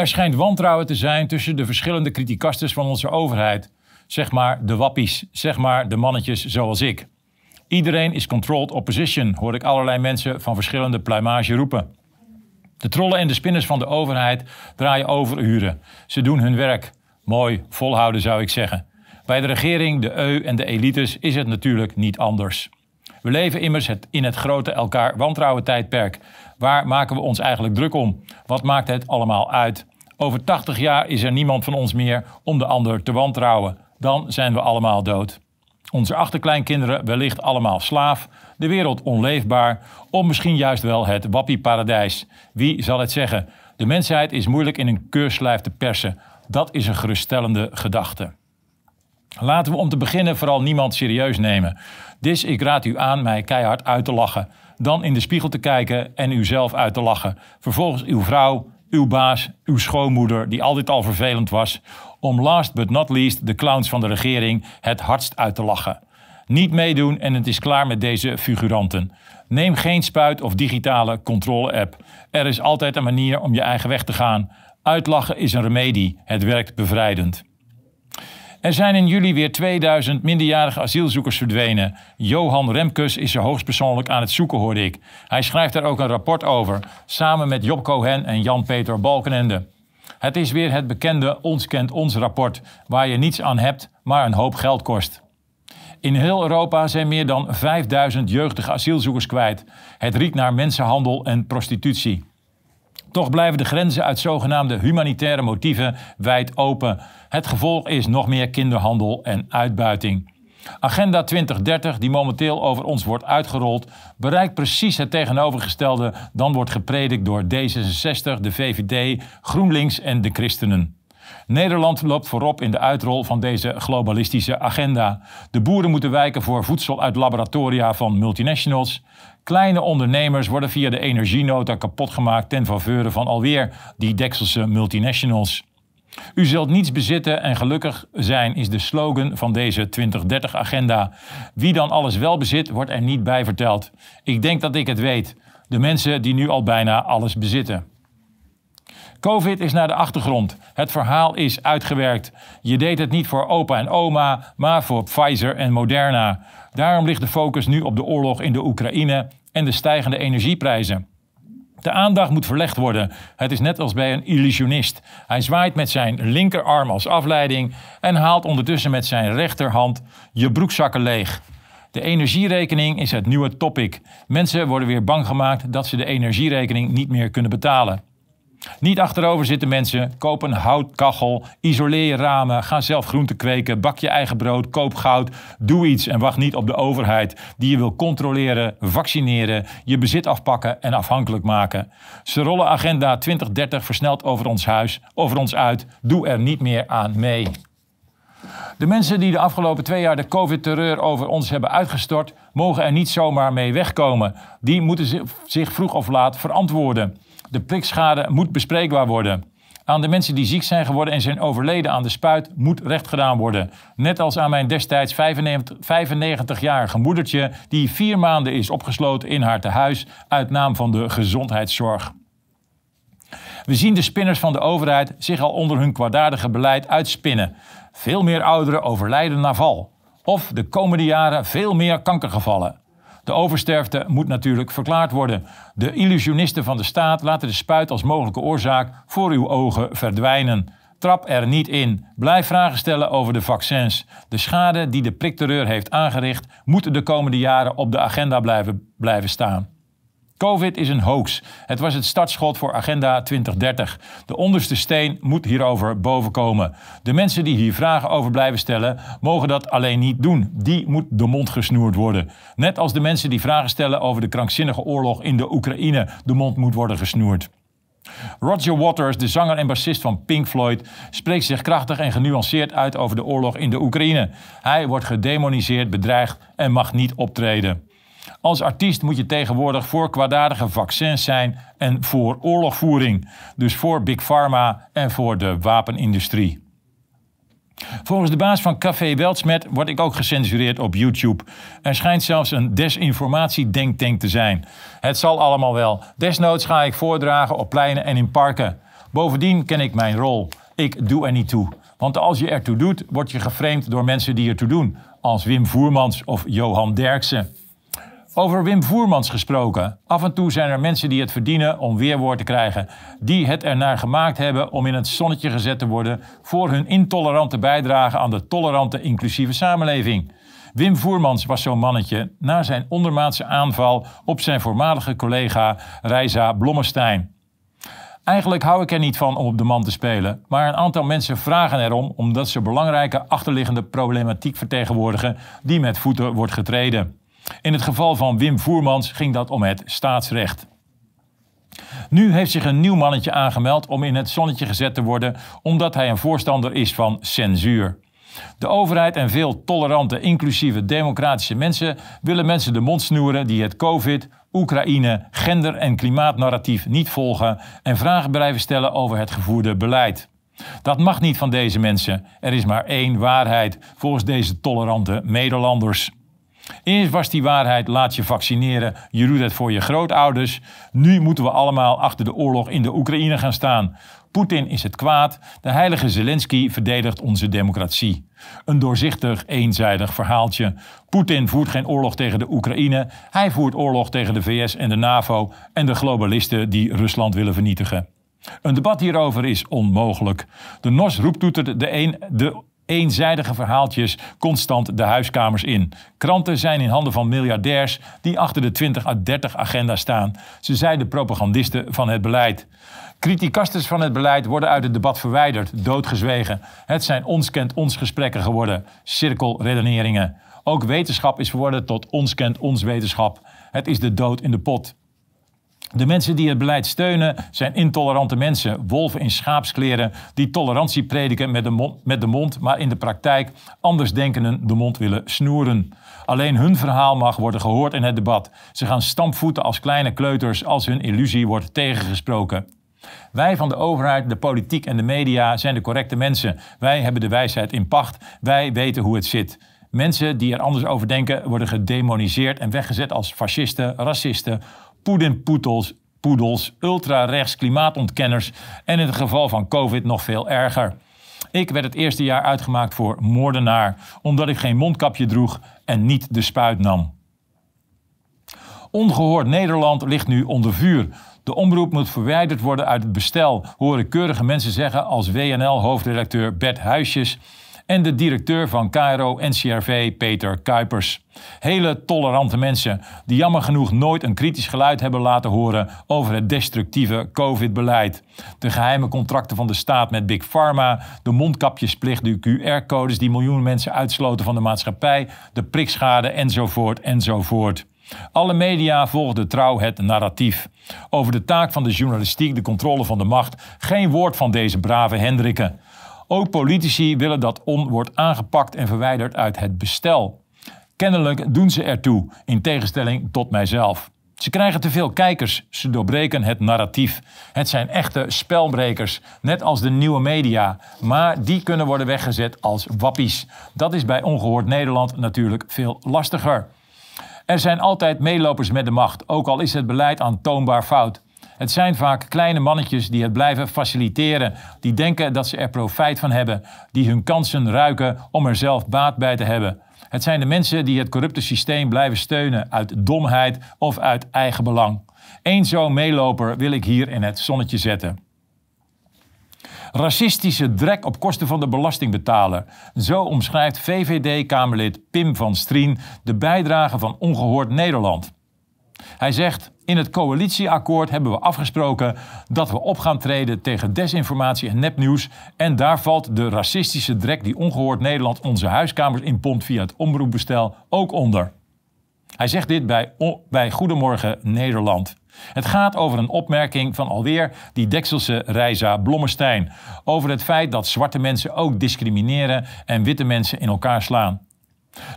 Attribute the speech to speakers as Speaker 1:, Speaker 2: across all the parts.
Speaker 1: Er schijnt wantrouwen te zijn tussen de verschillende criticasters van onze overheid. Zeg maar de wappies, zeg maar de mannetjes zoals ik. Iedereen is controlled opposition, hoor ik allerlei mensen van verschillende pluimage roepen. De trollen en de spinners van de overheid draaien overuren. Ze doen hun werk. Mooi, volhouden zou ik zeggen. Bij de regering, de EU en de elites is het natuurlijk niet anders. We leven immers het, in het grote elkaar wantrouwen tijdperk. Waar maken we ons eigenlijk druk om? Wat maakt het allemaal uit? Over 80 jaar is er niemand van ons meer om de ander te wantrouwen. Dan zijn we allemaal dood. Onze achterkleinkinderen wellicht allemaal slaaf, de wereld onleefbaar, of misschien juist wel het wappieparadijs. Wie zal het zeggen? De mensheid is moeilijk in een keurslijf te persen. Dat is een geruststellende gedachte. Laten we om te beginnen vooral niemand serieus nemen. Dus ik raad u aan mij keihard uit te lachen. Dan in de spiegel te kijken en uzelf uit te lachen. Vervolgens uw vrouw, uw baas, uw schoonmoeder, die altijd al vervelend was, om last but not least de clowns van de regering het hardst uit te lachen. Niet meedoen en het is klaar met deze figuranten. Neem geen spuit of digitale controle-app. Er is altijd een manier om je eigen weg te gaan. Uitlachen is een remedie. Het werkt bevrijdend. Er zijn in juli weer 2000 minderjarige asielzoekers verdwenen. Johan Remkes is er hoogstpersoonlijk aan het zoeken, hoorde ik. Hij schrijft daar ook een rapport over, samen met Job Cohen en Jan-Peter Balkenende. Het is weer het bekende Ons kent ons rapport, waar je niets aan hebt, maar een hoop geld kost. In heel Europa zijn meer dan 5000 jeugdige asielzoekers kwijt. Het riekt naar mensenhandel en prostitutie. Toch blijven de grenzen uit zogenaamde humanitaire motieven wijd open. Het gevolg is nog meer kinderhandel en uitbuiting. Agenda 2030, die momenteel over ons wordt uitgerold, bereikt precies het tegenovergestelde dan wordt gepredikt door D66, de VVD, GroenLinks en de Christenen. Nederland loopt voorop in de uitrol van deze globalistische agenda. De boeren moeten wijken voor voedsel uit laboratoria van multinationals. Kleine ondernemers worden via de energienota kapotgemaakt ten faveur van alweer die Dekselse multinationals. U zult niets bezitten en gelukkig zijn is de slogan van deze 2030-agenda. Wie dan alles wel bezit, wordt er niet bij verteld. Ik denk dat ik het weet. De mensen die nu al bijna alles bezitten. Covid is naar de achtergrond. Het verhaal is uitgewerkt. Je deed het niet voor opa en oma, maar voor Pfizer en Moderna. Daarom ligt de focus nu op de oorlog in de Oekraïne en de stijgende energieprijzen. De aandacht moet verlegd worden. Het is net als bij een illusionist. Hij zwaait met zijn linkerarm als afleiding en haalt ondertussen met zijn rechterhand je broekzakken leeg. De energierekening is het nieuwe topic. Mensen worden weer bang gemaakt dat ze de energierekening niet meer kunnen betalen. Niet achterover zitten mensen. Koop een houtkachel, isoleer je ramen, ga zelf groenten kweken, bak je eigen brood, koop goud. Doe iets en wacht niet op de overheid die je wil controleren, vaccineren, je bezit afpakken en afhankelijk maken. Ze rollen agenda 2030 versneld over ons huis, over ons uit. Doe er niet meer aan mee. De mensen die de afgelopen twee jaar de COVID-terreur over ons hebben uitgestort, mogen er niet zomaar mee wegkomen. Die moeten zich vroeg of laat verantwoorden. De prikschade moet bespreekbaar worden. Aan de mensen die ziek zijn geworden en zijn overleden aan de spuit moet recht gedaan worden. Net als aan mijn destijds 95-jarige moedertje die vier maanden is opgesloten in haar tehuis uit naam van de gezondheidszorg. We zien de spinners van de overheid zich al onder hun kwaadaardige beleid uitspinnen. Veel meer ouderen overlijden na val. Of de komende jaren veel meer kankergevallen. De oversterfte moet natuurlijk verklaard worden. De illusionisten van de staat laten de spuit als mogelijke oorzaak voor uw ogen verdwijnen. Trap er niet in. Blijf vragen stellen over de vaccins. De schade die de prikterreur heeft aangericht, moet de komende jaren op de agenda blijven, blijven staan. Covid is een hoax. Het was het startschot voor Agenda 2030. De onderste steen moet hierover bovenkomen. De mensen die hier vragen over blijven stellen, mogen dat alleen niet doen. Die moet de mond gesnoerd worden. Net als de mensen die vragen stellen over de krankzinnige oorlog in de Oekraïne de mond moet worden gesnoerd. Roger Waters, de zanger en bassist van Pink Floyd, spreekt zich krachtig en genuanceerd uit over de oorlog in de Oekraïne. Hij wordt gedemoniseerd, bedreigd en mag niet optreden. Als artiest moet je tegenwoordig voor kwaadaardige vaccins zijn en voor oorlogvoering. Dus voor Big Pharma en voor de wapenindustrie. Volgens de baas van Café Weltsmet word ik ook gecensureerd op YouTube. Er schijnt zelfs een desinformatie-denktank te zijn. Het zal allemaal wel. Desnoods ga ik voordragen op pleinen en in parken. Bovendien ken ik mijn rol. Ik doe er niet toe. Want als je ertoe doet, word je geframed door mensen die ertoe doen. Als Wim Voermans of Johan Derksen. Over Wim Voermans gesproken. Af en toe zijn er mensen die het verdienen om weerwoord te krijgen. Die het ernaar gemaakt hebben om in het zonnetje gezet te worden voor hun intolerante bijdrage aan de tolerante inclusieve samenleving. Wim Voermans was zo'n mannetje na zijn ondermaatse aanval op zijn voormalige collega Reisa Blommestein. Eigenlijk hou ik er niet van om op de man te spelen, maar een aantal mensen vragen erom omdat ze belangrijke achterliggende problematiek vertegenwoordigen die met voeten wordt getreden. In het geval van Wim Voermans ging dat om het staatsrecht. Nu heeft zich een nieuw mannetje aangemeld om in het zonnetje gezet te worden omdat hij een voorstander is van censuur. De overheid en veel tolerante, inclusieve, democratische mensen willen mensen de mond snoeren die het COVID, Oekraïne, gender- en klimaatnarratief niet volgen en vragen blijven stellen over het gevoerde beleid. Dat mag niet van deze mensen. Er is maar één waarheid volgens deze tolerante Nederlanders. Eerst was die waarheid, laat je vaccineren, je doet het voor je grootouders. Nu moeten we allemaal achter de oorlog in de Oekraïne gaan staan. Poetin is het kwaad, de heilige Zelensky verdedigt onze democratie. Een doorzichtig, eenzijdig verhaaltje. Poetin voert geen oorlog tegen de Oekraïne, hij voert oorlog tegen de VS en de NAVO en de globalisten die Rusland willen vernietigen. Een debat hierover is onmogelijk. De NOS roept de, een, de eenzijdige verhaaltjes constant de huiskamers in. Kranten zijn in handen van miljardairs die achter de 20 à 30 agenda staan. Ze zijn de propagandisten van het beleid. Criticasters van het beleid worden uit het debat verwijderd, doodgezwegen. Het zijn ons kent ons gesprekken geworden, cirkelredeneringen. Ook wetenschap is verworden tot ons kent ons wetenschap. Het is de dood in de pot. De mensen die het beleid steunen zijn intolerante mensen, wolven in schaapskleren, die tolerantie prediken met de, mond, met de mond, maar in de praktijk andersdenkenden de mond willen snoeren. Alleen hun verhaal mag worden gehoord in het debat. Ze gaan stampvoeten als kleine kleuters als hun illusie wordt tegengesproken. Wij van de overheid, de politiek en de media zijn de correcte mensen. Wij hebben de wijsheid in pacht. Wij weten hoe het zit. Mensen die er anders over denken worden gedemoniseerd en weggezet als fascisten, racisten, poedinpoedels, poedels, ultra-rechts klimaatontkenners en in het geval van COVID nog veel erger. Ik werd het eerste jaar uitgemaakt voor moordenaar, omdat ik geen mondkapje droeg en niet de spuit nam. Ongehoord Nederland ligt nu onder vuur. De omroep moet verwijderd worden uit het bestel, horen keurige mensen zeggen als WNL-hoofdredacteur Bert Huisjes en de directeur van KRO NCRV Peter Kuipers. Hele tolerante mensen die jammer genoeg nooit een kritisch geluid hebben laten horen over het destructieve COVID-beleid. De geheime contracten van de staat met Big Pharma, de mondkapjesplicht, de QR-codes die miljoenen mensen uitsloten van de maatschappij, de prikschade enzovoort enzovoort. Alle media volgden trouw het narratief. Over de taak van de journalistiek, de controle van de macht, geen woord van deze brave Hendrikken. Ook politici willen dat On wordt aangepakt en verwijderd uit het bestel. Kennelijk doen ze ertoe, in tegenstelling tot mijzelf. Ze krijgen te veel kijkers, ze doorbreken het narratief. Het zijn echte spelbrekers, net als de nieuwe media. Maar die kunnen worden weggezet als wappies. Dat is bij Ongehoord Nederland natuurlijk veel lastiger. Er zijn altijd meelopers met de macht, ook al is het beleid aantoonbaar fout. Het zijn vaak kleine mannetjes die het blijven faciliteren, die denken dat ze er profijt van hebben, die hun kansen ruiken om er zelf baat bij te hebben. Het zijn de mensen die het corrupte systeem blijven steunen uit domheid of uit eigen belang. Eén zo'n meeloper wil ik hier in het zonnetje zetten. Racistische drek op kosten van de belastingbetaler. Zo omschrijft VVD-Kamerlid Pim van Strien de bijdrage van Ongehoord Nederland. Hij zegt: In het coalitieakkoord hebben we afgesproken dat we op gaan treden tegen desinformatie en nepnieuws. En daar valt de racistische drek die ongehoord Nederland onze huiskamers inpompt via het omroepbestel ook onder. Hij zegt dit bij, bij Goedemorgen Nederland. Het gaat over een opmerking van alweer die Dekselse Reisa Blommestein. Over het feit dat zwarte mensen ook discrimineren en witte mensen in elkaar slaan.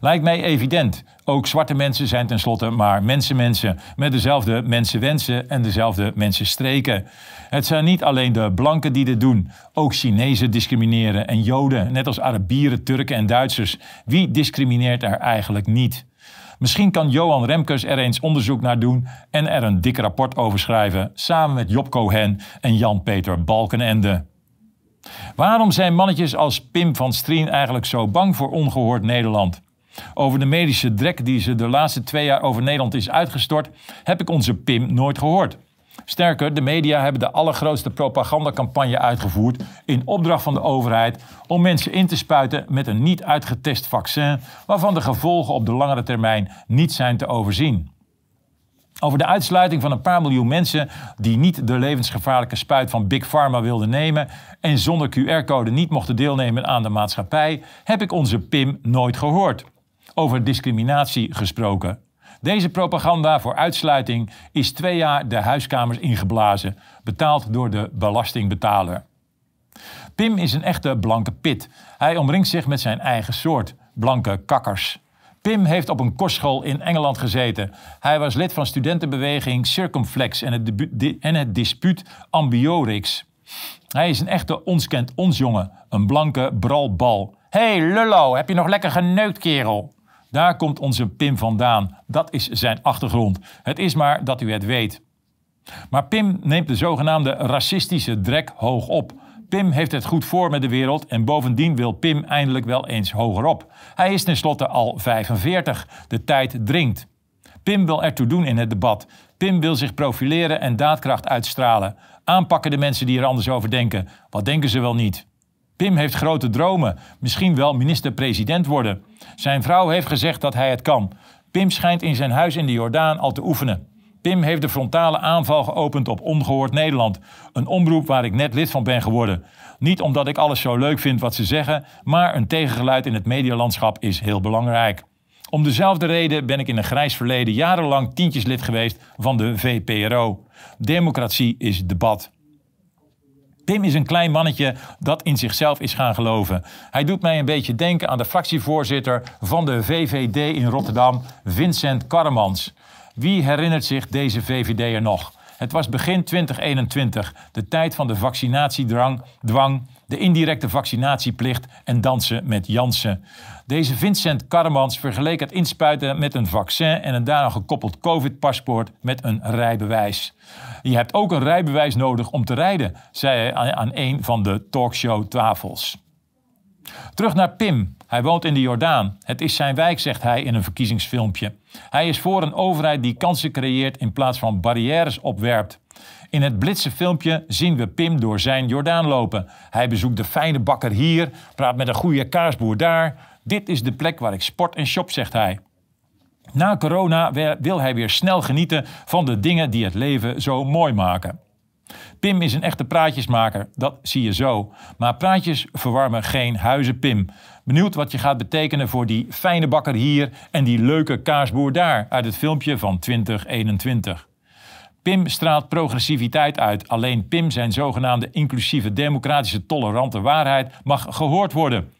Speaker 1: Lijkt mij evident. Ook zwarte mensen zijn tenslotte maar mensenmensen. Met dezelfde mensenwensen en dezelfde mensenstreken. Het zijn niet alleen de blanken die dit doen. Ook Chinezen discrimineren en Joden, net als Arabieren, Turken en Duitsers. Wie discrimineert er eigenlijk niet? Misschien kan Johan Remkes er eens onderzoek naar doen en er een dik rapport over schrijven, samen met Job Cohen en Jan-Peter Balkenende. Waarom zijn mannetjes als Pim van Strien eigenlijk zo bang voor ongehoord Nederland? Over de medische drek die ze de laatste twee jaar over Nederland is uitgestort, heb ik onze Pim nooit gehoord. Sterker, de media hebben de allergrootste propagandacampagne uitgevoerd in opdracht van de overheid om mensen in te spuiten met een niet uitgetest vaccin waarvan de gevolgen op de langere termijn niet zijn te overzien. Over de uitsluiting van een paar miljoen mensen die niet de levensgevaarlijke spuit van Big Pharma wilden nemen en zonder QR-code niet mochten deelnemen aan de maatschappij, heb ik onze PIM nooit gehoord. Over discriminatie gesproken. Deze propaganda voor uitsluiting is twee jaar de huiskamers ingeblazen, betaald door de belastingbetaler. Pim is een echte blanke pit. Hij omringt zich met zijn eigen soort, blanke kakkers. Pim heeft op een kostschool in Engeland gezeten. Hij was lid van studentenbeweging Circumflex en het, en het dispuut Ambiorix. Hij is een echte ons kent ons jongen, een blanke bralbal. hey, lullo, heb je nog lekker geneukt, kerel? Daar komt onze Pim vandaan. Dat is zijn achtergrond. Het is maar dat u het weet. Maar Pim neemt de zogenaamde racistische drek hoog op. Pim heeft het goed voor met de wereld en bovendien wil Pim eindelijk wel eens hogerop. Hij is tenslotte al 45. De tijd dringt. Pim wil ertoe doen in het debat. Pim wil zich profileren en daadkracht uitstralen. Aanpakken de mensen die er anders over denken. Wat denken ze wel niet? Pim heeft grote dromen, misschien wel minister-president worden. Zijn vrouw heeft gezegd dat hij het kan. Pim schijnt in zijn huis in de Jordaan al te oefenen. Pim heeft de frontale aanval geopend op Ongehoord Nederland. Een omroep waar ik net lid van ben geworden. Niet omdat ik alles zo leuk vind wat ze zeggen, maar een tegengeluid in het medialandschap is heel belangrijk. Om dezelfde reden ben ik in een grijs verleden jarenlang tientjeslid geweest van de VPRO. Democratie is debat. Pim is een klein mannetje dat in zichzelf is gaan geloven. Hij doet mij een beetje denken aan de fractievoorzitter van de VVD in Rotterdam, Vincent Karremans. Wie herinnert zich deze VVD'er nog? Het was begin 2021, de tijd van de vaccinatiedrang, dwang, de indirecte vaccinatieplicht en dansen met Jansen. Deze Vincent Karremans vergeleek het inspuiten met een vaccin en een daaraan gekoppeld COVID-paspoort met een rijbewijs. Je hebt ook een rijbewijs nodig om te rijden, zei hij aan een van de talkshow-tafels. Terug naar Pim. Hij woont in de Jordaan. Het is zijn wijk, zegt hij in een verkiezingsfilmpje. Hij is voor een overheid die kansen creëert in plaats van barrières opwerpt. In het blitse filmpje zien we Pim door zijn Jordaan lopen. Hij bezoekt de fijne bakker hier, praat met een goede kaasboer daar. Dit is de plek waar ik sport en shop, zegt hij. Na corona wil hij weer snel genieten van de dingen die het leven zo mooi maken. Pim is een echte praatjesmaker, dat zie je zo. Maar praatjes verwarmen geen huizen, Pim. Benieuwd wat je gaat betekenen voor die fijne bakker hier en die leuke kaasboer daar uit het filmpje van 2021. Pim straalt progressiviteit uit. Alleen Pim, zijn zogenaamde inclusieve, democratische, tolerante waarheid, mag gehoord worden.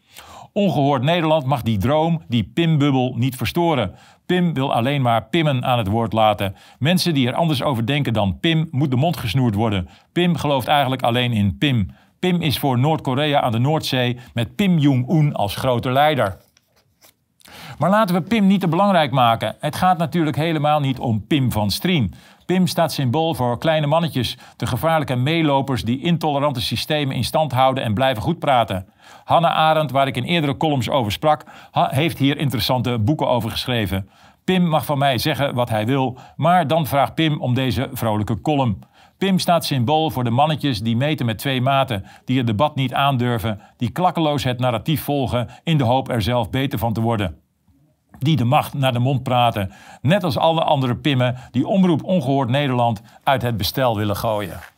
Speaker 1: Ongehoord Nederland mag die droom, die Pim-bubbel, niet verstoren. Pim wil alleen maar Pimmen aan het woord laten. Mensen die er anders over denken dan Pim, moet de mond gesnoerd worden. Pim gelooft eigenlijk alleen in Pim. Pim is voor Noord-Korea aan de Noordzee met Pim Jong-un als grote leider. Maar laten we Pim niet te belangrijk maken. Het gaat natuurlijk helemaal niet om Pim van Strien. Pim staat symbool voor kleine mannetjes, de gevaarlijke meelopers die intolerante systemen in stand houden en blijven goed praten. Hanna Arendt, waar ik in eerdere columns over sprak, heeft hier interessante boeken over geschreven. Pim mag van mij zeggen wat hij wil, maar dan vraagt Pim om deze vrolijke column. Pim staat symbool voor de mannetjes die meten met twee maten, die het debat niet aandurven, die klakkeloos het narratief volgen in de hoop er zelf beter van te worden die de macht naar de mond praten. Net als alle andere pimmen die Omroep Ongehoord Nederland uit het bestel willen gooien.